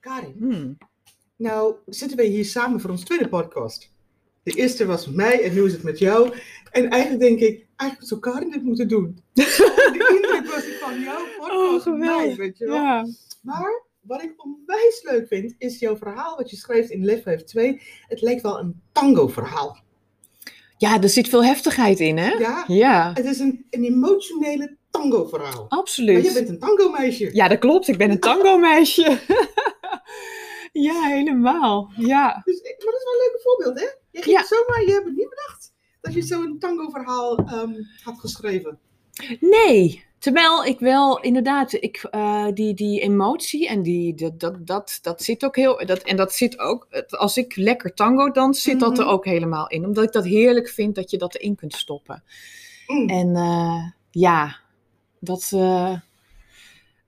Karin, Hmm. nou zitten we hier samen voor ons tweede podcast. De eerste was met mij en nu is het met jou. En eigenlijk denk ik, eigenlijk zou Karin dit moeten doen. De indruk was ik van jouw podcast Oh, mij, geweldig. weet je wel. Ja. Maar wat ik onwijs leuk vind, is jouw verhaal wat je schrijft in Lef 2. Het leek wel een tango-verhaal. ja, er zit veel heftigheid in, hè? Ja, Ja, het is een, een emotionele tango-verhaal. Maar absoluut. je bent een tango-meisje. Ja, dat klopt. Ik ben een tango-meisje. ja, helemaal. Ja. Dus, ik- maar dat is wel een leuk voorbeeld, hè? Je ging Ja. zomaar, je hebt het niet bedacht dat je zo'n tango-verhaal ehm, had geschreven. Nee, terwijl ik wel inderdaad, ik, eh, die, die emotie en die, dat, dat, dat, dat zit ook heel, dat, en dat zit ook, als ik lekker tango dans, zit dat er Mhm. ook helemaal in. Omdat ik dat heerlijk vind dat je dat erin kunt stoppen. Mm. En eh, ja, dat, eh,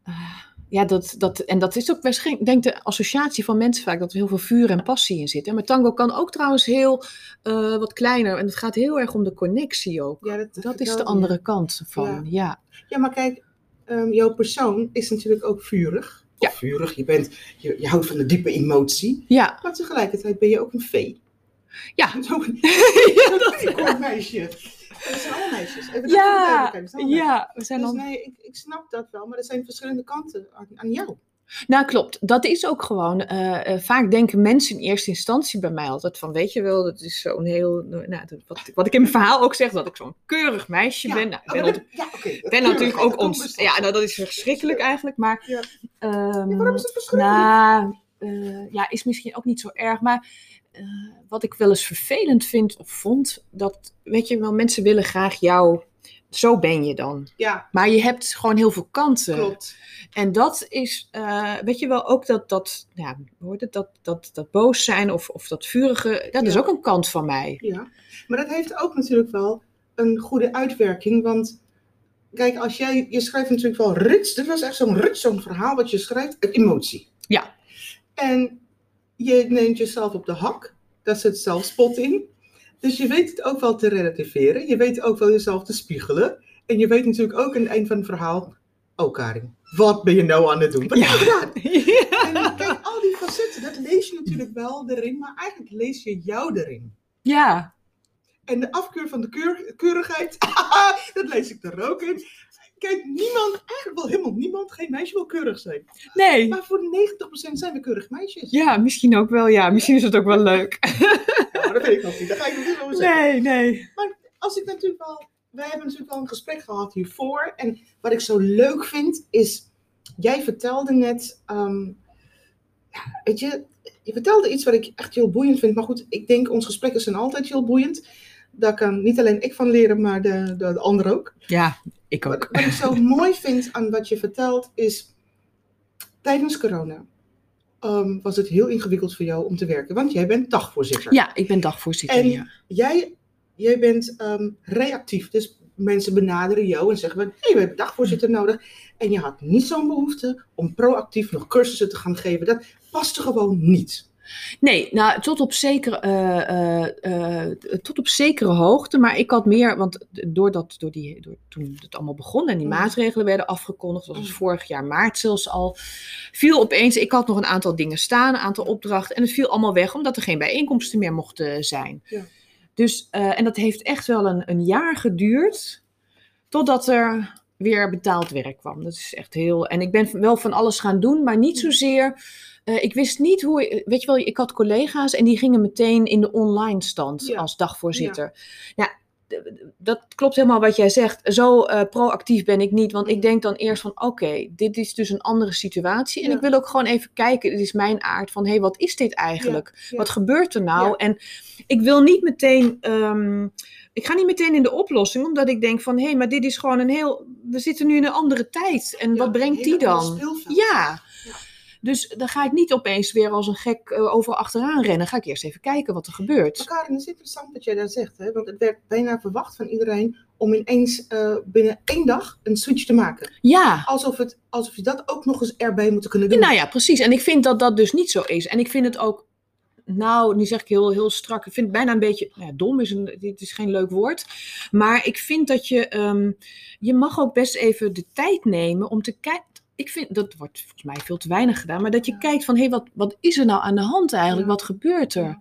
eh, ja, dat, dat, en dat is ook waarschijnlijk, denk de associatie van mensen vaak, dat er heel veel vuur en passie in zit. hè. Maar tango kan ook trouwens heel eh, wat kleiner en het gaat heel erg om de connectie ook. Ja, dat, Dat is de andere kant van, Ja. ja. Ja, maar kijk, ehm, jouw persoon is natuurlijk ook vurig. Ja. Of vurig, je, bent, je, je houdt van de diepe emotie. Ja, Maar tegelijkertijd ben je ook een vee. Ja. Zo'n ja, meisje. Zijn alle meisjes. Even dat we Ja, zijn, ja, we zijn. Dus nee, ik, ik snap dat wel, maar er zijn verschillende kanten aan, aan jou. Nou, klopt. Dat is ook gewoon. eh, eh, vaak denken mensen in eerste instantie bij mij altijd van: Weet je wel, dat is zo'n heel. Nou, wat, wat ik in mijn verhaal ook zeg, dat ik zo'n keurig meisje ben. Nou, ik ben, oh, dat- ja, ben natuurlijk ook ons. Ja, Ja, nou, dat is verschrikkelijk eigenlijk. Maar. Ja. ehm, waarom is het verschrikkelijk? nou, eh, ja, is misschien ook niet zo erg. Maar eh, wat ik wel eens vervelend vind of vond, dat, weet je wel, mensen willen graag jou. Zo ben je dan. ja, Maar je hebt gewoon heel veel kanten. klopt. En dat is, eh, weet je wel, ook dat, dat, ja, hoe hoort het, dat, dat, dat boos zijn of, of dat vurige, dat is ook een kant van mij. Ja, maar dat heeft ook natuurlijk wel een goede uitwerking. Want kijk, als jij, je schrijft natuurlijk wel rits. Dit was echt zo'n rits, zo'n verhaal wat je schrijft, uit emotie. Ja. En je neemt jezelf op de hak. Daar zit zelfspot in. Dus je weet het ook wel te relativeren. Je weet ook wel jezelf te spiegelen. En je weet natuurlijk ook aan het eind van het verhaal. Oh Karin, wat ben je nou aan het doen? Wat Ja. heb je gedaan? ja. En kijk, al die facetten, dat lees je natuurlijk wel erin. Maar eigenlijk lees je jou erin. ja, En de afkeur van de keur- keurigheid, dat lees ik er ook in. Kijk, niemand, eigenlijk wel helemaal niemand, geen meisje wil keurig zijn. nee. Maar voor 90% zijn we keurig meisjes. Ja, misschien ook wel, ja. Misschien is het ook wel leuk. Maar dat weet ik nog niet, daar ga ik nog niet over zeggen. Nee, nee. Als ik natuurlijk wel, wij hebben natuurlijk wel een gesprek gehad hiervoor. En wat ik zo leuk vind, is, jij vertelde net, ehm, ja, weet je, je vertelde iets wat ik echt heel boeiend vind. Maar goed, ik denk, onze gesprekken zijn altijd heel boeiend. Daar kan niet alleen ik van leren, maar de, de, de ander ook. Ja, ik ook. wat ik zo mooi vind aan wat je vertelt is, tijdens corona ehm, was het heel ingewikkeld voor jou om te werken, want jij bent dagvoorzitter. Ja, ik ben dagvoorzitter. En- ja. Jij, jij bent ehm, reactief, dus mensen benaderen jou en zeggen, hé, hey, we hebben dagvoorzitter nodig. En je had niet zo'n behoefte om proactief nog cursussen te gaan geven. Dat paste gewoon niet. Nee, nou, tot op, zekere, eh, eh, eh, tot op zekere hoogte. Maar ik had meer, want doordat, door die, door, toen het allemaal begon en die Mm. maatregelen werden afgekondigd, dat was Mm. vorig jaar maart zelfs al, viel opeens, ik had nog een aantal dingen staan, een aantal opdrachten. En het viel allemaal weg, omdat er geen bijeenkomsten meer mochten zijn. Ja. Dus, en dat heeft echt wel een, een jaar geduurd, totdat er weer betaald werk kwam. Dat is echt heel. En ik ben wel van alles gaan doen, maar niet zozeer. Eh, ik wist niet hoe. Weet je wel, ik had collega's en die gingen meteen in de online stand Ja. als dagvoorzitter. Ja. d- dat klopt helemaal wat jij zegt. Zo eh, proactief ben ik niet. Want ik denk dan eerst van oké, dit is dus een andere situatie. En Ja. ik wil ook gewoon even kijken. Dit is mijn aard van hé, hey, wat is dit eigenlijk? ja. Wat gebeurt er nou? Ja. En ik wil niet meteen. ehm, ik ga niet meteen in de oplossing, omdat ik denk van hé, hey, maar dit is gewoon een heel. We zitten nu in een andere tijd. En Ja, wat brengt die dan? Ja. Ja. Dus dan ga ik niet opeens weer als een gek eh, overal achteraan rennen. Ga ik eerst even kijken wat er gebeurt. Maar Karin, het is interessant wat jij daar zegt. Hè? Want het werd bijna verwacht van iedereen om ineens eh, binnen één dag een switch te maken. Ja. Alsof, het, alsof je dat ook nog eens erbij moet kunnen doen. Nou ja, precies. En ik vind dat dat dus niet zo is. En ik vind het ook, nou, nu zeg ik heel, heel strak, ik vind het bijna een beetje, nou ja, dom is, een, dit is geen leuk woord. Maar ik vind dat je, ehm, je mag ook best even de tijd nemen om te kijken. Ik vind, dat wordt volgens mij veel te weinig gedaan, maar dat je kijkt van, hé, hey, wat, wat is er nou aan de hand eigenlijk? Wat gebeurt er?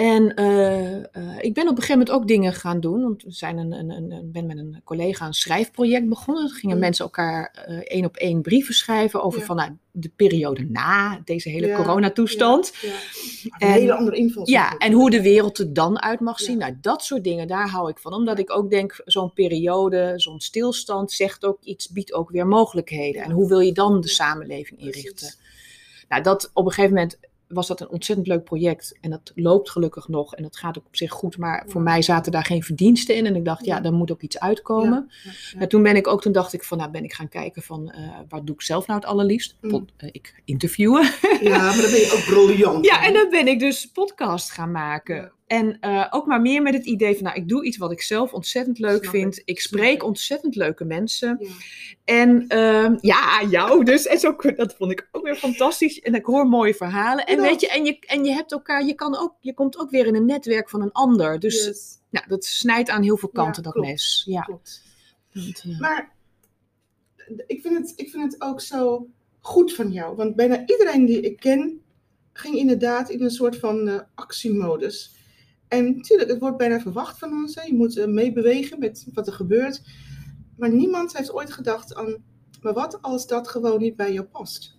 En eh, eh, ik ben op een gegeven moment ook dingen gaan doen. Want we zijn een, een, een, ben met een collega een schrijfproject begonnen. Dan gingen Mm. mensen elkaar eh, één op één brieven schrijven over Ja. van nou, de periode na deze hele Ja, coronatoestand. Ja. En- Een hele andere invalshoek. Ja, en hoe de wereld er dan uit mag zien. Nou, dat soort dingen, daar hou ik van. Omdat ik ook denk, zo'n periode, zo'n stilstand zegt ook iets, biedt ook weer mogelijkheden. En hoe wil je dan de samenleving Precies. inrichten? Nou, dat op een gegeven moment was dat een ontzettend leuk project. En dat loopt gelukkig nog. En dat gaat ook op zich goed. Maar voor mij zaten daar geen verdiensten in. En ik dacht, ja, daar moet ook iets uitkomen. En toen ben ik ook, toen dacht ik van, nou ben ik gaan kijken van, eh wat doe ik zelf nou het allerliefst? Mm. Pod- eh, ik interviewen. Ja, maar dan ben je ook briljant. Ja, en dan ben ik dus podcast gaan maken. En eh, ook maar meer met het idee van, nou, ik doe iets wat ik zelf ontzettend leuk Snap vind. ik, spreek ik. ontzettend leuke mensen. Ja. En ehm, ja, jou dus. En zo, dat vond ik ook weer fantastisch. En ik hoor mooie verhalen. En Ja. weet je, en je, en je hebt elkaar, je kan ook, je komt ook weer in een netwerk van een ander. Dus Yes, nou, dat snijdt aan heel veel Ja, kanten, dat mes. Ja. klopt. Eh, Maar ik vind, het, ik vind het ook zo goed van jou. Want bijna iedereen die ik ken, ging inderdaad in een soort van eh, actiemodus. En natuurlijk, het wordt bijna verwacht van ons. Hè. Je moet eh, meebewegen met wat er gebeurt. Maar niemand heeft ooit gedacht aan, maar wat als dat gewoon niet bij jou past?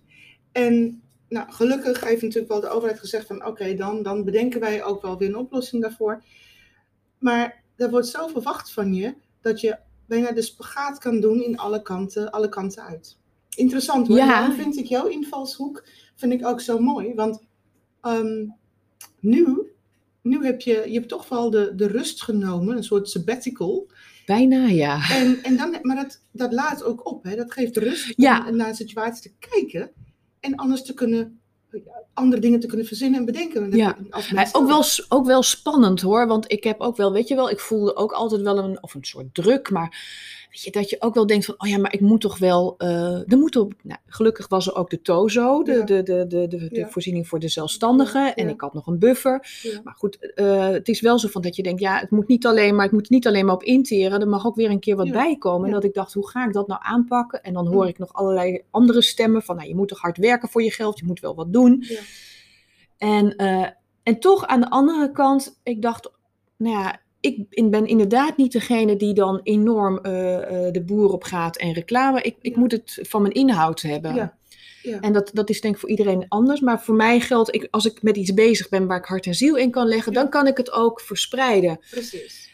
En nou, gelukkig heeft natuurlijk wel de overheid gezegd van, oké, dan, dan bedenken wij ook wel weer een oplossing daarvoor. Maar er wordt zo verwacht van je, dat je bijna de spagaat kan doen in alle kanten, alle kanten uit. Interessant hoor. Ja. Daarom vind ik jouw invalshoek vind ik ook zo mooi. Want ehm, nu, nu heb je, je hebt toch wel de, de rust genomen, een soort sabbatical. bijna, ja. En, en dan, maar dat, dat laat ook op. Hè? Dat geeft rust Ja. om naar een situatie te kijken. En anders te kunnen, andere dingen te kunnen verzinnen en bedenken. Ja. Ook, wel, ook wel spannend hoor, want ik heb ook wel, weet je wel, ik voelde ook altijd wel een, of een soort druk, maar weet je, dat je ook wel denkt van, oh ja, maar ik moet toch wel, eh er moet op, nou, gelukkig was er ook de TOZO, de, Ja. de, de, de, de, de Ja. voorziening voor de zelfstandigen, Ja, en ik had nog een buffer. Maar goed, eh, het is wel zo van dat je denkt, ja, het moet niet alleen maar, ik moet niet alleen maar op interen, er mag ook weer een keer wat bij komen. En dat ik dacht, hoe ga ik dat nou aanpakken? En dan hoor ik nog allerlei andere stemmen van, nou, je moet toch hard werken voor je geld, je moet wel wat doen. Ja. En, eh, en toch aan de andere kant, ik dacht, nou ja, ik ben inderdaad niet degene die dan enorm eh, eh, de boer op gaat en reclame. Ik, ik Ja. moet het van mijn inhoud hebben. Ja. Ja. En dat, dat is denk ik voor iedereen anders. Maar voor mij geldt, ik, als ik met iets bezig ben waar ik hart en ziel in kan leggen, dan kan ik het ook verspreiden. Precies.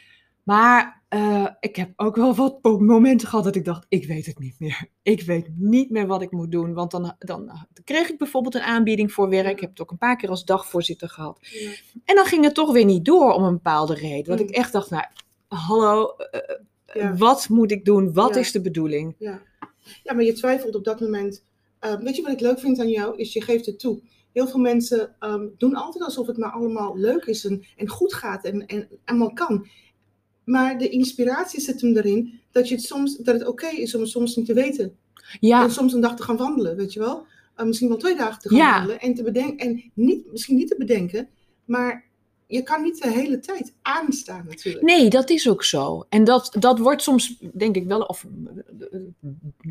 Maar eh, ik heb ook wel wat momenten gehad dat ik dacht, ik weet het niet meer. Ik weet niet meer wat ik moet doen. Want dan, dan kreeg ik bijvoorbeeld een aanbieding voor werk. Ik heb het ook een paar keer als dagvoorzitter gehad. Ja. En dan ging het toch weer niet door om een bepaalde reden. Dat Mm. ik echt dacht, nou, hallo, eh, eh, Ja. wat moet ik doen? Wat Ja. is de bedoeling? Ja. ja, maar je twijfelt op dat moment. Eh, weet je wat ik leuk vind aan jou? Is je geeft het toe. Heel veel mensen ehm, doen altijd alsof het maar allemaal leuk is en, en goed gaat en, en allemaal kan. Maar de inspiratie zit hem erin dat, je het, soms, dat het oké is om het soms niet te weten. Ja, En soms een dag te gaan wandelen, weet je wel? Eh, misschien wel twee dagen te gaan Ja. wandelen. En, te bedenken, en niet, misschien niet te bedenken, maar je kan niet de hele tijd aanstaan natuurlijk. nee, dat is ook zo. En dat, dat wordt soms, denk ik wel, of eh,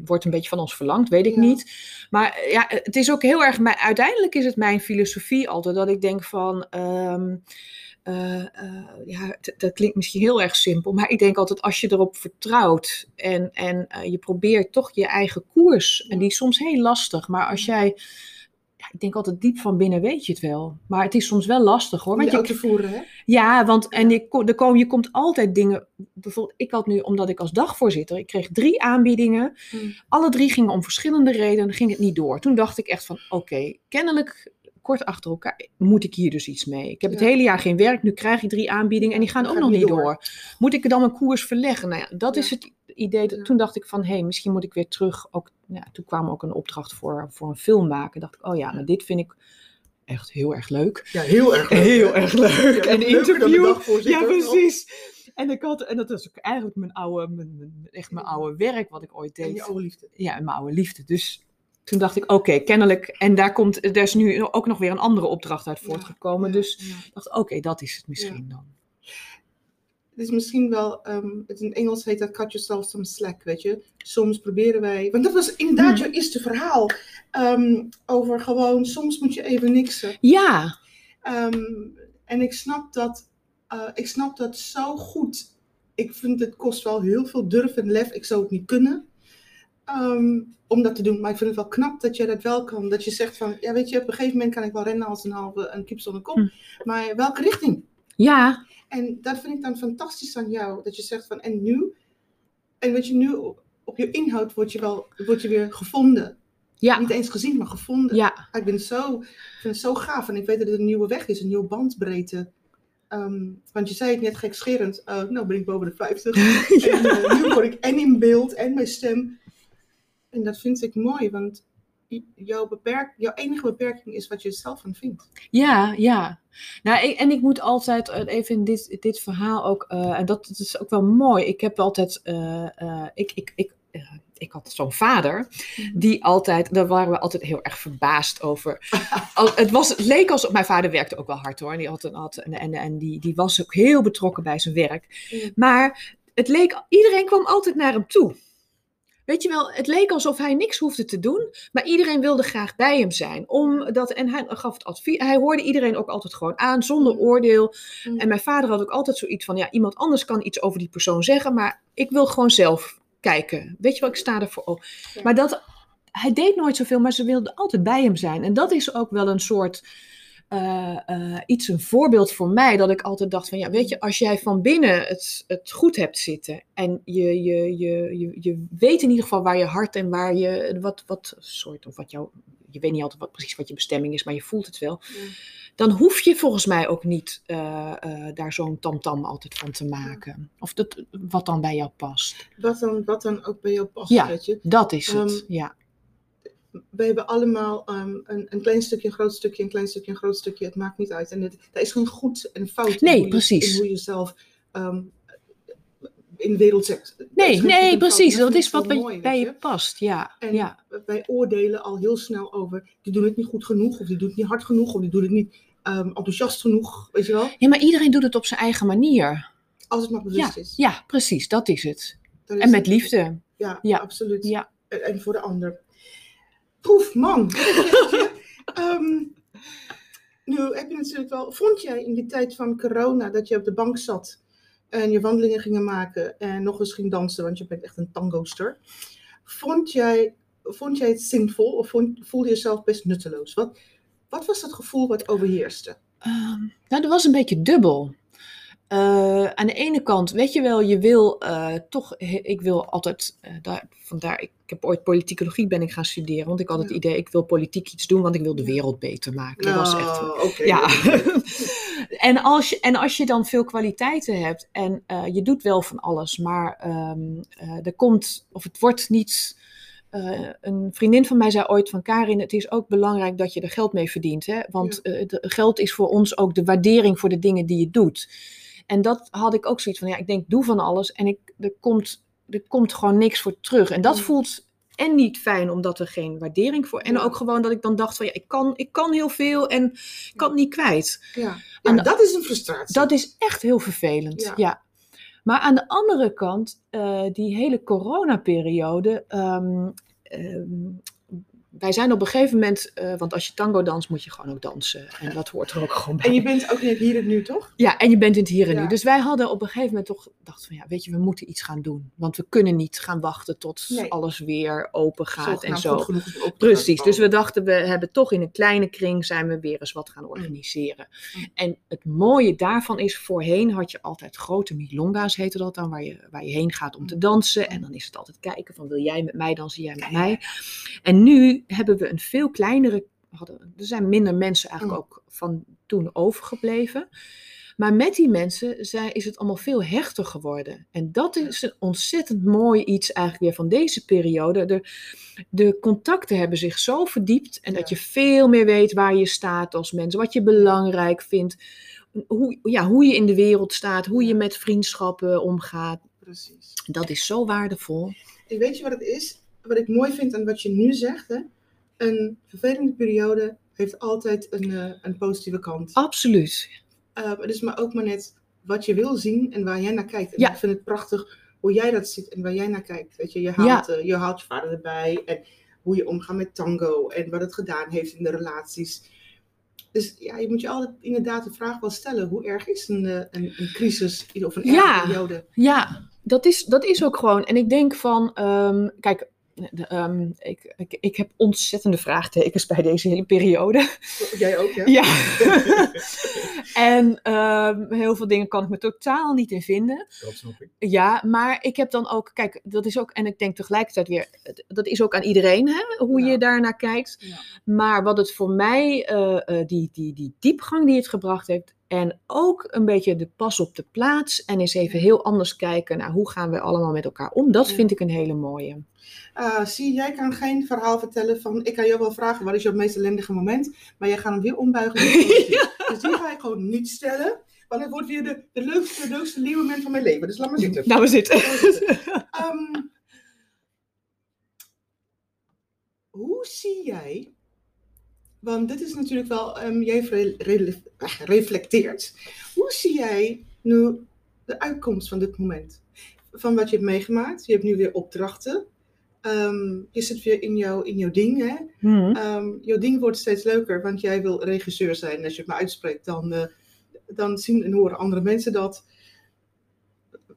wordt een beetje van ons verlangd, weet ik Ja. niet. Maar eh, ja, het is ook heel erg, mijn, uiteindelijk is het mijn filosofie altijd dat ik denk van, ehm, eh, eh, ja, dat klinkt misschien heel erg simpel, maar ik denk altijd als je erop vertrouwt en, en eh, je probeert toch je eigen koers, en die is soms heel lastig, maar als jij, ja, ik denk altijd diep van binnen weet je het wel, maar het is soms wel lastig hoor, Om want je je, ook te voeren, hè? ja, want en je, ko- er komen, je komt altijd dingen. Bijvoorbeeld, ik had nu, omdat ik als dagvoorzitter, ik kreeg drie aanbiedingen. Hmm. Alle drie gingen om verschillende redenen, ging het niet door. Toen dacht ik echt van, oké, kennelijk kort achter elkaar moet ik hier dus iets mee. Ik heb het hele jaar geen werk, nu krijg ik drie aanbiedingen en die gaan ook nog niet door. door. Moet ik er dan mijn koers verleggen? Nou ja, dat Ja. is het idee. Dat. Toen dacht ik van, hé, hey, misschien moet ik weer terug. Ook, ja, toen kwam ook een opdracht voor, voor een film maken. Dacht ik, oh ja, maar dit vind ik echt heel erg leuk. Ja, heel erg leuk. Heel erg leuk. En interview. Ja, precies. En, ik had, en dat was ook eigenlijk mijn oude, mijn, mijn- echt mijn oude werk wat ik ooit En je deed. oude liefde. Ja, en mijn oude liefde. Dus toen dacht ik, oké, kennelijk. En daar, komt, er is nu ook nog weer een andere opdracht uit voortgekomen. ja, Dus ja. ik dacht, oké, dat is het misschien dan. het is misschien wel, ehm, het in Engels heet dat cut yourself some slack, weet je. Soms proberen wij, want dat was inderdaad Hmm. jouw eerste verhaal. ehm, over gewoon, soms moet je even niksen. Ja, Ehm, en ik snap dat, eh, ik snap dat zo goed. Ik vind het kost wel heel veel durf en lef. Ik zou het niet kunnen ehm, om dat te doen. Maar ik vind het wel knap dat je dat wel kan. Dat je zegt van, ja weet je, op een gegeven moment kan ik wel rennen als een halve een kip zonder kop. Hm. Maar welke richting? ja, En dat vind ik dan fantastisch aan jou. Dat je zegt van, en nu? En weet je, nu op je inhoud word je wel word je weer gevonden. ja, Niet eens gezien, maar gevonden. ja. Ik, ben zo, ik vind het zo gaaf. En ik weet dat het een nieuwe weg is, een nieuwe bandbreedte. Ehm, want je zei het net gekscherend. eh nou ben ik boven de 50. En eh, nu word ik en in beeld en mijn stem. En dat vind ik mooi, want jouw, beperk, jouw enige beperking is wat je zelf van vindt. Ja, ja. Nou, ik, en ik moet altijd eh, even in dit, dit verhaal ook, eh, en dat, dat is ook wel mooi. Ik heb altijd, eh, ik, ik, ik, ik had zo'n vader, die altijd, daar waren we altijd heel erg verbaasd over. Het, was, het leek alsof, mijn vader werkte ook wel hard hoor, en, die, had een, had, en, en, en die, die was ook heel betrokken bij zijn werk. Maar het leek, iedereen kwam altijd naar hem toe. Weet je wel, het leek alsof hij niks hoefde te doen, maar iedereen wilde graag bij hem zijn. Omdat, en hij gaf het advies, hij hoorde iedereen ook altijd gewoon aan, zonder Mm. oordeel. Mm. En mijn vader had ook altijd zoiets van, ja, iemand anders kan iets over die persoon zeggen, maar ik wil gewoon zelf kijken. Weet je wel, ik sta ervoor op. Ja. Maar dat, hij deed nooit zoveel, maar ze wilden altijd bij hem zijn. En dat is ook wel een soort, eh, eh, iets, een voorbeeld voor mij, dat ik altijd dacht van, ja, weet je, als jij van binnen het, het goed hebt zitten en je, je, je, je, je weet in ieder geval waar je hart en waar je, wat, wat soort, of wat jouw, je weet niet altijd wat, precies wat je bestemming is, maar je voelt het wel Ja. dan hoef je volgens mij ook niet eh, daar zo'n tamtam altijd van te maken. Of dat, wat dan bij jou past. Wat, dan, wat dan ook bij jou past, Ja. weet je. Dat is het, Ehm, ja. We hebben allemaal ehm, een, een klein stukje, een groot stukje, een klein stukje, een groot stukje. Het maakt niet uit. En het, er is geen goed en fout in Nee, je- precies. in hoe je zelf ehm, in de wereld. Er is Nee, nee, precies. Dat is wat bij, mooi, bij je past, ja. En ja. wij oordelen al heel snel over, die doen het niet goed genoeg, of die doen het niet hard genoeg, of die doen het niet ehm, enthousiast genoeg, weet je wel? ja, maar iedereen doet het op zijn eigen manier. Als het maar bewust is. Ja, precies, dat is het. Is En met het- liefde. Ja, Ja. absoluut. Ja. En, en voor de ander. Proef, man. Ehm, nu heb je natuurlijk wel. Vond jij in die tijd van corona dat je op de bank zat en je wandelingen gingen maken en nog eens ging dansen, want je bent echt een tangoster. Vond jij, vond jij het zinvol of vond, voelde je jezelf best nutteloos? Wat, wat was het gevoel wat overheerste? Ehm, nou, dat was een beetje dubbel. Eh, aan de ene kant, weet je wel, je wil eh, toch, ik wil altijd, eh, daar, vandaar, ik, ik heb ooit politicologie ben ik gaan studeren, want ik had het Ja. idee, ik wil politiek iets doen, want ik wil de wereld beter maken. Dat was echt, Nou, ja. en, als je, en als je dan veel kwaliteiten hebt en je doet wel van alles, maar ehm, eh, er komt, of het wordt niet. een vriendin van mij zei ooit van Karin, het is ook belangrijk dat je er geld mee verdient. Hè? Want de- geld is voor ons ook de waardering voor de dingen die je doet. En dat had ik ook zoiets van, ja, ik denk, doe van alles en ik, er, komt, er komt gewoon niks voor terug. En dat Mm. voelt en niet fijn, omdat er geen waardering voor... En Ja. ook gewoon dat ik dan dacht van, ja, ik kan, ik kan heel veel en ik kan het niet kwijt. Ja, ja de- dat is een frustratie. Dat is echt heel vervelend, Ja. ja. Maar aan de andere kant, eh, die hele coronaperiode... ehm, wij zijn op een gegeven moment, eh, want als je tango danst, moet je gewoon ook dansen. En dat hoort er ook gewoon bij. En je bent ook niet hier en nu, toch? Ja, en je bent in het hier en Ja. nu. Dus wij hadden op een gegeven moment toch gedacht van ja, weet je, we moeten iets gaan doen. Want we kunnen niet gaan wachten tot Nee. alles weer open gaat en Zogenaamd zo. Precies, dus we bouwen. dachten, we hebben toch in een kleine kring zijn we weer eens wat gaan organiseren. Mm. En het mooie daarvan is, voorheen had je altijd grote milonga's, heette dat dan, waar je, waar je heen gaat om te Mm. dansen. En dan is het altijd kijken van, wil jij met mij dansen, jij met mij. En nu hebben we een veel kleinere, hadden, er zijn minder mensen eigenlijk Mm. ook van toen overgebleven. Maar met die mensen zijn, is het allemaal veel hechter geworden. En dat is een ontzettend mooi iets eigenlijk weer van deze periode. De, de contacten hebben zich zo verdiept. En dat je veel meer weet waar je staat als mens. Wat je belangrijk vindt. Hoe, ja, hoe je in de wereld staat. Hoe je met vriendschappen omgaat. Precies. Dat is zo waardevol. En weet je wat het is? Wat ik mooi vind aan wat je nu zegt, hè? Een vervelende periode heeft altijd een, eh, een positieve kant. Absoluut. Eh, het is maar ook maar net wat je wil zien en waar jij naar kijkt. En Ja. ik vind het prachtig hoe jij dat ziet en waar jij naar kijkt. Weet je, je haalt, eh, je, haalt je vader erbij en hoe je omgaat met tango en wat het gedaan heeft in de relaties. Dus ja, je moet je altijd inderdaad de vraag wel stellen. Hoe erg is een, eh, een, een crisis of een Ja. erge periode? Ja, dat is, dat is ook gewoon. En ik denk van, ehm, kijk, de, ehm, ik, ik, ik heb ontzettende vraagtekens bij deze hele periode. Jij ook, hè? Ja. en ehm, heel veel dingen kan ik me totaal niet in vinden. Dat snap ik. Ja, maar ik heb dan ook, kijk, dat is ook, en ik denk tegelijkertijd weer, dat is ook aan iedereen, hè, hoe Ja. je daarnaar kijkt. Ja. Maar wat het voor mij, eh, eh, die, die, die diepgang die het gebracht heeft, en ook een beetje de pas op de plaats, en eens even heel anders kijken naar hoe gaan we allemaal met elkaar om, dat vind ik een hele mooie. Ah, zie, jij kan geen verhaal vertellen van... Ik kan jou wel vragen, wat is jouw meest ellendige moment? Maar jij gaat hem weer ombuigen. Dus die ga ik gewoon niet stellen. Want het wordt weer de, de leukste, leukste nieuwe moment van mijn leven. Dus laat maar zitten. Nou, we zitten. Ehm, hoe zie jij... Want dit is natuurlijk wel... ehm, jij heeft re- re- eh, reflecteert. Hoe zie jij nu de uitkomst van dit moment? Van wat je hebt meegemaakt. Je hebt nu weer opdrachten. Ehm, je zit weer in, jouw in jouw ding, hè? Hm. Ehm, jouw ding wordt steeds leuker, want jij wil regisseur zijn. Als je het maar uitspreekt, dan, eh, dan zien en horen andere mensen dat.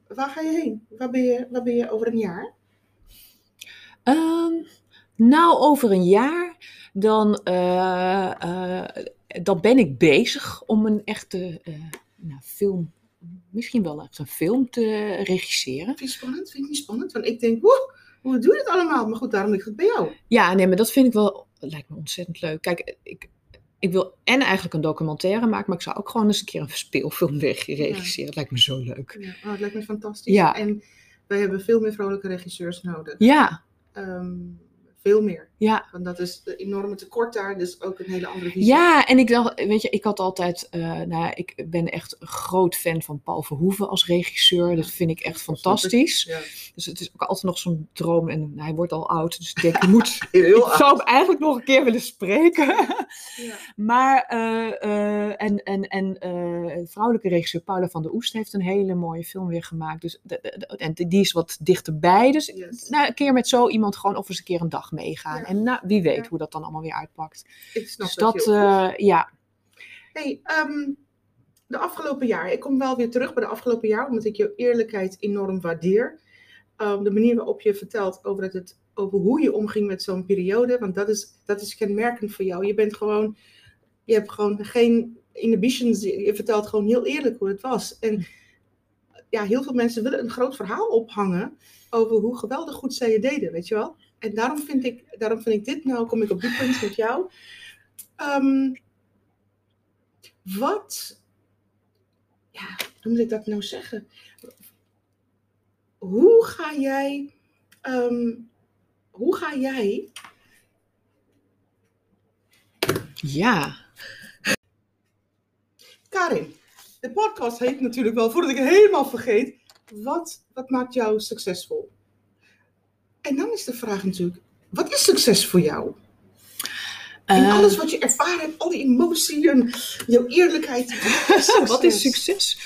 Waar ga je heen? Waar ben je, waar ben je over een jaar? Nou, over een jaar, dan, eh, eh, dan ben ik bezig om een echte eh, nou, film, misschien wel echt een film te regisseren. Vind je spannend? Vind je niet spannend? Want ik denk, woe, hoe doe je het allemaal? Maar goed, daarom ligt het bij jou. Ja, nee, maar dat vind ik wel, dat lijkt me ontzettend leuk. Kijk, ik, ik wil en eigenlijk een documentaire maken, maar ik zou ook gewoon eens een keer een speelfilm reg- regisseren. Dat lijkt me zo leuk. Ja, oh, het lijkt me fantastisch. Ja. En wij hebben veel meer vrolijke regisseurs nodig. Ja, Ehm, veel meer. ja. Want dat is de enorme tekort daar, dus ook een hele andere visie. Ja, en ik dacht, weet je, ik had altijd, eh, nou, ik ben echt een groot fan van Paul Verhoeven als regisseur. Dat vind ik echt fantastisch. Ja. Dus het is ook altijd nog zo'n droom. En hij wordt al oud, dus ik denk, ik moet. Heel ik zou hem eigenlijk nog een keer willen spreken. Ja. maar, eh, eh, en, en, en vrouwelijke regisseur Paula van der Oest heeft een hele mooie film weer gemaakt. Dus en die is wat dichterbij. Dus Yes. nou, een keer met zo iemand gewoon of eens een keer een dag meegaan. Ja. En nou, wie weet Ja. hoe dat dan allemaal weer uitpakt. Ik snap dus dat eh, ja. Hey, ehm, de afgelopen jaar, ik kom wel weer terug bij de afgelopen jaar, omdat ik jouw eerlijkheid enorm waardeer. Ehm, de manier waarop je vertelt over, het, het, over hoe je omging met zo'n periode, want dat is, dat is kenmerkend voor jou. Je bent gewoon, je hebt gewoon geen inhibitions, je je vertelt gewoon heel eerlijk hoe het was. En ja, heel veel mensen willen een groot verhaal ophangen over hoe geweldig goed zij je deden, weet je wel. En daarom vind ik, daarom vind ik dit, nou kom ik op dit punt met jou. Ehm, wat, ja, hoe moet ik dat nou zeggen? Hoe ga jij, ehm, hoe ga jij, Ja. Karin, de podcast heet natuurlijk wel, voordat ik het helemaal vergeet, wat, wat maakt jou succesvol? En dan is de vraag natuurlijk, wat is succes voor jou? En Eh, alles wat je ervaren hebt, al die emotie en jouw eerlijkheid. Wat is succes? Wat is succes?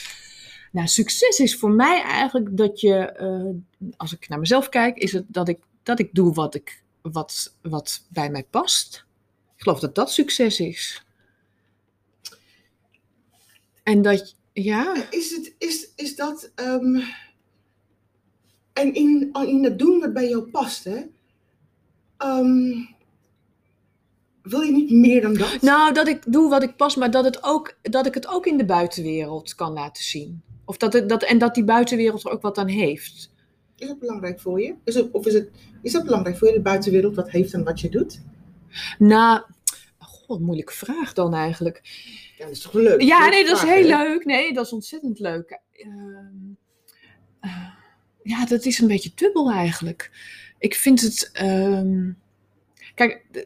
Nou, succes is voor mij eigenlijk dat je, eh, als ik naar mezelf kijk, is het dat ik, dat ik doe wat, ik, wat, wat bij mij past. Ik geloof dat dat succes is. En dat, ja, Is, het, is, is dat. ehm, en in, in het doen wat bij jou past, hè? Ehm, wil je niet meer dan dat? nou, dat ik doe wat ik pas, maar dat, het ook, dat ik het ook in de buitenwereld kan laten zien. Of dat het, dat, en dat die buitenwereld er ook wat aan heeft. Is dat belangrijk voor je? Is het, of is, het, is dat belangrijk voor je, de buitenwereld, wat heeft en wat je doet? Nou, goh, moeilijke vraag dan eigenlijk. Ja, dat is toch leuk? Ja, nee, dat is heel hè? leuk. Nee, dat is ontzettend leuk. Eh, ja, dat is een beetje dubbel eigenlijk. Ik vind het. ehm, kijk,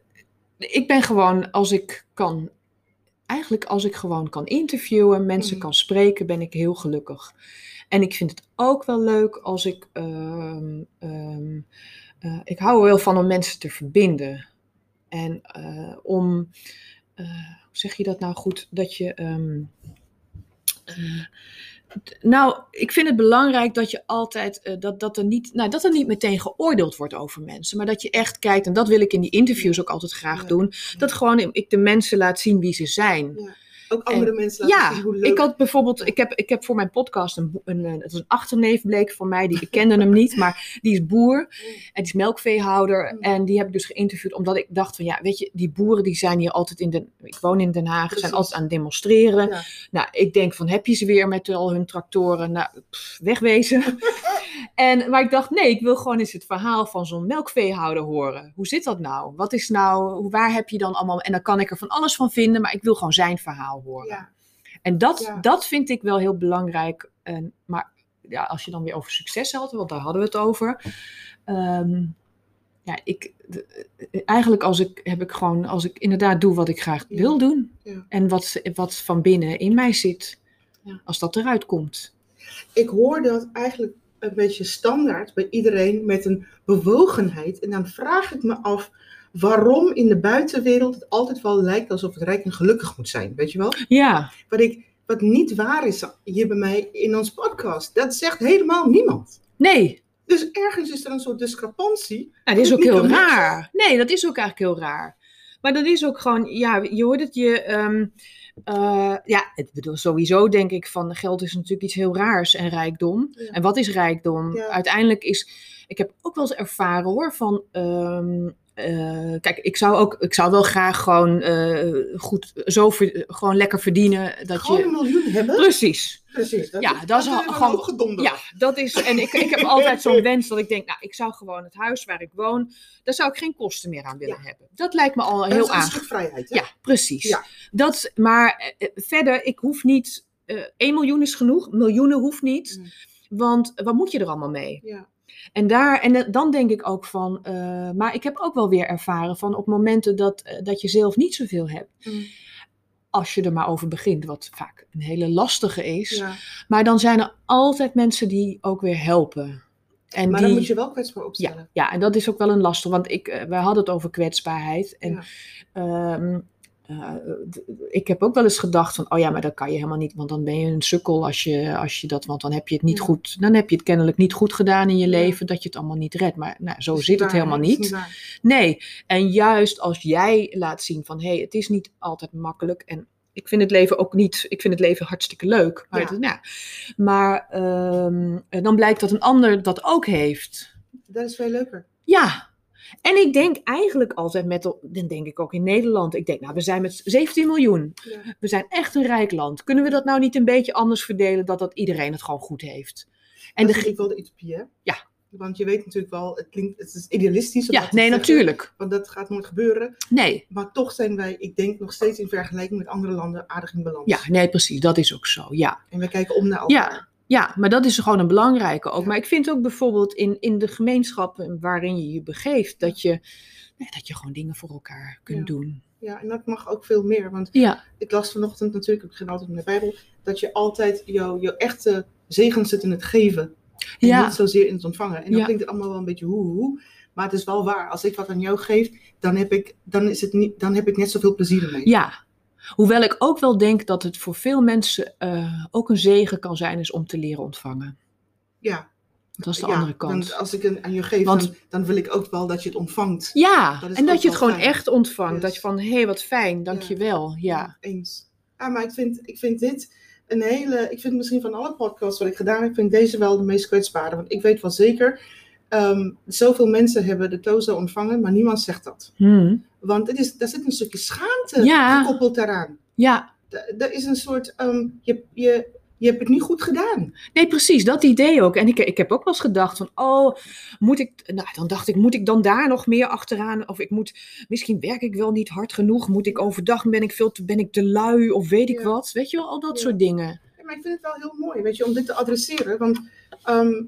ik ben gewoon als ik kan. Eigenlijk als ik gewoon kan interviewen, mensen Mhm. kan spreken, ben ik heel gelukkig. En ik vind het ook wel leuk als ik. ehm, ehm, eh, ik hou er wel van om mensen te verbinden. En eh, om. eh, hoe zeg je dat nou goed? Dat je. Nou, ik vind het belangrijk dat je altijd eh, dat, dat, er niet, nou, dat er niet meteen geoordeeld wordt over mensen. Maar dat je echt kijkt, en dat wil ik in die interviews ook altijd graag Ja. doen. Dat gewoon ik de mensen laat zien wie ze zijn. Ja. Ook andere mensen laten Ja, zien hoe leuk. ik had bijvoorbeeld, ik heb, ik heb voor mijn podcast een, een, eh, het is een achterneef bleek voor mij, die ik kende hem niet, maar die is boer en die is melkveehouder Mm. en die heb ik dus geïnterviewd omdat ik dacht van ja, weet je, die boeren die zijn hier altijd in Den, ik woon in Den Haag, Precies. zijn altijd aan het demonstreren. Ja. Nou, ik denk van heb je ze weer met al hun tractoren, nou, pff, wegwezen. en, maar ik dacht nee, ik wil gewoon eens het verhaal van zo'n melkveehouder horen. Hoe zit dat nou? Wat is nou, waar heb je dan allemaal, en dan kan ik er van alles van vinden, maar ik wil gewoon zijn verhaal horen. Ja. En dat, Ja. dat vind ik wel heel belangrijk. En, maar ja, als je dan weer over succes had, want daar hadden we het over. Ehm, ja, ik, eh, eigenlijk als ik, heb ik gewoon, als ik inderdaad doe wat ik graag Ja. wil doen. Ja. En wat, wat van binnen in mij zit. Ja. Als dat eruit komt. Ik hoor dat eigenlijk een beetje standaard bij iedereen met een bewogenheid. En dan vraag ik me af waarom in de buitenwereld het altijd wel lijkt alsof het rijk en gelukkig moet zijn. Weet je wel? Ja, Wat, ik, wat niet waar is hier bij mij in ons podcast. Dat zegt helemaal niemand. nee. Dus ergens is er een soort discrepantie. Nou, dat is ook heel raar. Nee, dat is ook eigenlijk heel raar. Maar dat is ook gewoon, ja, je hoort het je. eh, ja, ik bedoel, sowieso denk ik van geld is natuurlijk iets heel raars en rijkdom. Ja. En wat is rijkdom? Ja. Uiteindelijk is, ik heb ook wel eens ervaren hoor, van, ehm, eh, kijk, ik zou ook, ik zou wel graag gewoon eh, goed, zo ver- gewoon lekker verdienen. Dat Gewoon een je, miljoen hebben. precies. Precies. Ja, dat is gewoon- gedonder. Ja, dat is. En ik, ik heb altijd zo'n wens dat ik denk, nou, ik zou gewoon het huis waar ik woon, daar zou ik geen kosten meer aan willen Ja. hebben. Dat lijkt me al Dat heel een aan. vrijheid. Hè? Ja, precies. Ja. Dat, maar eh, verder, ik hoef niet. eh 1 miljoen is genoeg, miljoenen hoeft niet. Mm. Want wat moet je er allemaal mee? Ja. En, daar, en dan denk ik ook van. eh, maar ik heb ook wel weer ervaren van op momenten dat, eh, dat je zelf niet zoveel hebt. Mm. Als je er maar over begint, wat vaak een hele lastige is. Ja. Maar dan zijn er altijd mensen die ook weer helpen. En Maar die, dan moet je wel kwetsbaar opstellen. ja, ja, en dat is ook wel een lastig, want ik, eh, we hadden het over kwetsbaarheid. En Ja. ehm, eh, d- ik heb ook wel eens gedacht van, oh ja, maar dat kan je helemaal niet, want dan ben je een sukkel als je, als je dat, want dan heb je het niet Ja. goed, dan heb je het kennelijk niet goed gedaan in je leven, dat je het allemaal niet redt. Maar nou, zo zit het helemaal niet. Nee, en juist als jij laat zien van, hé, hey, het is niet altijd makkelijk en ik vind het leven ook niet, ik vind het leven hartstikke leuk. Maar, Ja. het- nou, maar ehm, eh, dan blijkt dat een ander dat ook heeft. Dat is veel leuker. Ja. En ik denk eigenlijk altijd met, dan denk ik ook in Nederland, ik denk, nou, we zijn met 17 miljoen. Ja. We zijn echt een rijk land. Kunnen we dat nou niet een beetje anders verdelen, dat, dat iedereen het gewoon goed heeft? En dat de, natuurlijk wel de utopie, hè? Ja. Want je weet natuurlijk wel, het klinkt, het is idealistisch. ja, nee, zeggen, natuurlijk. Want dat gaat nooit gebeuren. Nee. Maar toch zijn wij, ik denk, nog steeds in vergelijking met andere landen aardig in balans. Ja, nee, precies. Dat is ook zo. Ja. En wij kijken om naar elkaar. Ja, ja, maar dat is gewoon een belangrijke ook. Maar ik vind ook bijvoorbeeld in, in de gemeenschappen waarin je je begeeft, dat je, nou, dat je gewoon dingen voor elkaar kunt Ja. doen. Ja, en dat mag ook veel meer. Want Ja, ik las vanochtend natuurlijk, ik begin altijd met de Bijbel, dat je altijd jouw echte zegen zit in het geven. En ja, niet zozeer in het ontvangen. En dan klinkt het allemaal wel een beetje hoe, hoe. Maar het is wel waar. Als ik wat aan jou geef, dan heb ik, dan is het niet, dan heb ik net zoveel plezier ermee. ja. Hoewel ik ook wel denk dat het voor veel mensen eh, ook een zegen kan zijn, is om te leren ontvangen. Ja, Dat is de ja, andere kant. Want als ik een aan je geef, Want- dan, dan wil ik ook wel dat je het ontvangt. Ja, Dat en dat je het gewoon fijn. echt ontvangt. Yes. Dat je van, hé, hey, wat fijn, dankjewel. Ja. Eens. Ja, maar ik vind, ik vind dit een hele. Ik vind misschien van alle podcasts wat ik gedaan heb, vind deze wel de meest kwetsbare. Want ik weet wel zeker, ehm, zoveel mensen hebben de tozo ontvangen, maar niemand zegt dat. Hm. Want het is, daar zit een stukje schaamte Ja. gekoppeld daaraan. Ja, Er is een soort, ehm, je, je, je hebt het niet goed gedaan. Nee, precies, dat idee ook. En ik, ik heb ook wel eens gedacht van, oh, moet ik, nou, dan dacht ik, moet ik dan daar nog meer achteraan? Of ik moet, misschien werk ik wel niet hard genoeg. Moet ik overdag, ben ik veel te, ben ik te lui of weet ik Ja. wat? Weet je wel, al dat Ja. soort dingen. Ja, maar ik vind het wel heel mooi, weet je, om dit te adresseren. Want ehm,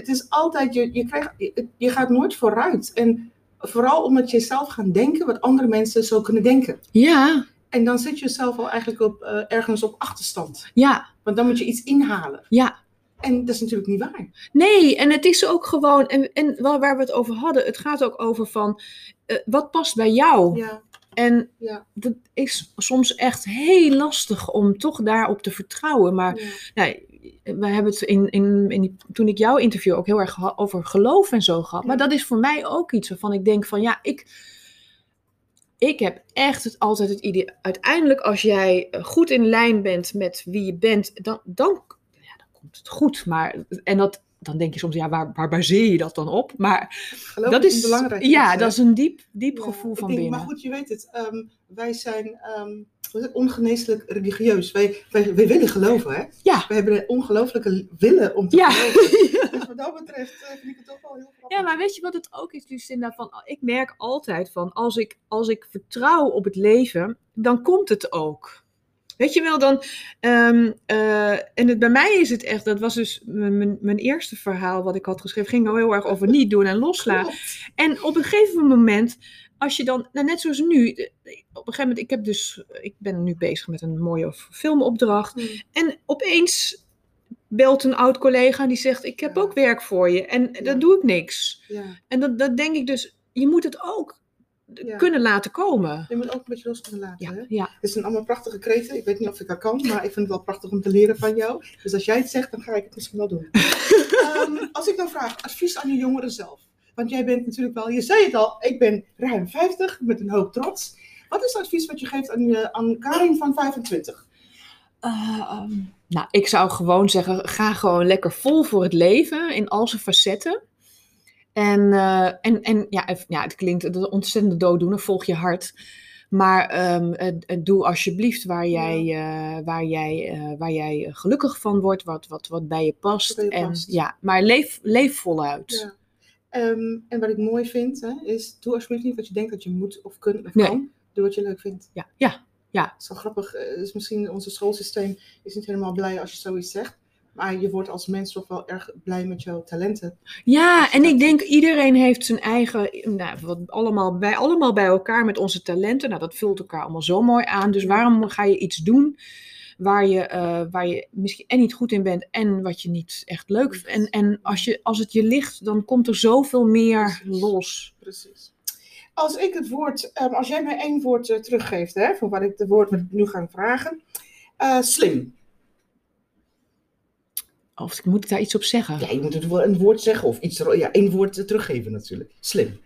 het is altijd, je, je, krijgt, je, je gaat nooit vooruit. En vooral omdat je zelf gaat denken wat andere mensen zo kunnen denken. Ja, En dan zit je zelf al eigenlijk op, eh, ergens op achterstand. ja, Want dan moet je iets inhalen. ja. En dat is natuurlijk niet waar. Nee, en het is ook gewoon, en, en waar, waar we het over hadden, het gaat ook over van, eh, wat past bij jou? Ja, En ja, dat is soms echt heel lastig om toch daarop te vertrouwen. Maar ja. nou, we hebben het in, in, in die, toen ik jouw interview ook heel erg geha- over geloof en zo gehad. Maar dat is voor mij ook iets waarvan ik denk van ja, ik, ik heb echt het, altijd het idee. Uiteindelijk, als jij eh, goed in lijn bent met wie je bent, dan, dan, ja, dan komt het goed. Maar, en dat, dan denk je soms, ja, waar, waar baseer je dat dan op? Maar Geloof dat is belangrijk. ja, dat is een diep, diep Ja, gevoel van denk, binnen. Maar goed, je weet het. ehm, wij zijn ehm, ongeneeslijk religieus. Wij, wij, wij willen geloven, hè? Ja. We hebben een ongelooflijke willen om te Ja. geloven. Dus wat dat betreft eh, vind ik het toch wel heel grappig. Ja, maar weet je wat het ook is, Lucinda? Van, ik merk altijd van, als ik, als ik vertrouw op het leven, dan komt het ook. Weet je wel, dan... ehm, eh, en het, bij mij is het echt, dat was dus mijn, eerste verhaal wat ik had geschreven, ging al heel erg over niet doen en loslaten. En op een gegeven moment, als je dan, nou net zoals nu, de- op een gegeven moment, ik heb dus, ik ben nu bezig met een mooie filmopdracht. Hmm. En opeens belt een oud collega die zegt, ik heb Ja. ook werk voor je. En Ja. dan doe ik niks. Ja. En dat, dat denk ik dus, je moet het ook Ja. kunnen laten komen. Je moet ook een beetje los kunnen laten. Ja, Hè? ja. Het zijn allemaal prachtige kreten. Ik weet niet of ik dat kan, maar ik vind het wel prachtig om te leren van jou. Dus als jij het zegt, dan ga ik het misschien wel doen. Ehm, als ik dan vraag, advies aan je jongeren zelf. Want jij bent natuurlijk wel, je zei het al, ik ben ruim 50 met een hoop trots. Wat is het advies wat je geeft aan, je, aan Karin van 25? Eh, ehm, nou, ik zou gewoon zeggen, ga gewoon lekker vol voor het leven in al zijn facetten. En, eh, en, en ja, ja, het klinkt een ontzettende dooddoener, volg je hart. Maar ehm, eh, eh, doe alsjeblieft waar jij, waar, jij, waar jij gelukkig van wordt, wat, wat, wat bij je past. Wat bij je en, past. Ja, maar leef, leef voluit. Ja. Ehm, en wat ik mooi vind, hè, is doe alsjeblieft niet wat je denkt dat je moet of kunt of Nee. kan. Doe wat je leuk vindt. Ja, ja, Het is wel grappig, dus misschien ons schoolsysteem is niet helemaal blij als je zoiets zegt. Maar je wordt als mens toch wel erg blij met jouw talenten. Ja, en ik denk iedereen heeft zijn eigen, nou, wat allemaal, bij, allemaal bij elkaar met onze talenten. Nou, dat vult elkaar allemaal zo mooi aan. Dus waarom ga je iets doen waar je, eh, waar je misschien en niet goed in bent en wat je niet echt leuk vindt. En, en als, je, als het je ligt, dan komt er zoveel meer Precies. los. Precies. Als ik het woord, ehm, als jij mij één woord eh, teruggeeft, hè, voor wat ik de woord nu ga vragen. Eh, slim. Of ik moet daar iets op zeggen. Ja, je moet het wel een woord zeggen of iets, ja, één woord eh, teruggeven natuurlijk. Slim.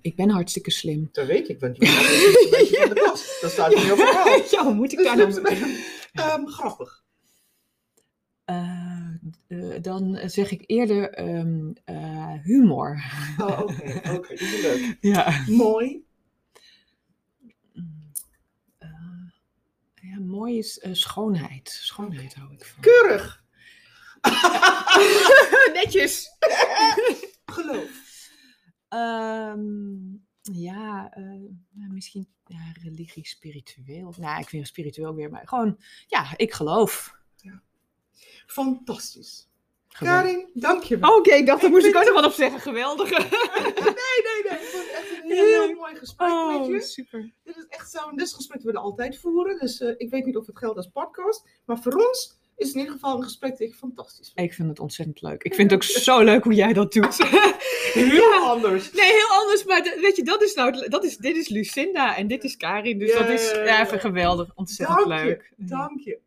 Ik ben hartstikke slim. Dat weet ik, want je bent de. Dat staat in jouw verhaal. ja, hoe moet ik Dus daar nou... Ehm, grappig. Eh, eh, dan zeg ik eerder ehm, eh, humor. Oh, oké, oké, dat is leuk. Ja. Mooi. Ja, mooi is schoonheid. Schoonheid hou ik van. Keurig. Netjes. Geloof. Ehm, ja, eh, nou, misschien ja, religie, spiritueel. Nou, ik vind spiritueel weer, maar gewoon, ja, ik geloof. Fantastisch. Geweldig. Karin, dankjewel. Oké, ik dacht, daar moest ik ook nog wat op zeggen. Geweldig. Nee, nee, nee. Ik vond het echt een heel mooi gesprek met Oh, je. super. Dit is echt zo'n dit gesprek willen we altijd voeren. Dus eh, ik weet niet of het geldt als podcast. Maar voor ons is in ieder geval een gesprek dat ik fantastisch vind. Ik vind het ontzettend leuk. Ik vind het ook zo leuk hoe jij dat doet. Heel anders. Nee, heel anders, maar weet je, dat is nou, dat is, dit is Lucinda en dit is Karin, dus dat is ja, even geweldig, ontzettend Dank je, leuk. Dank je.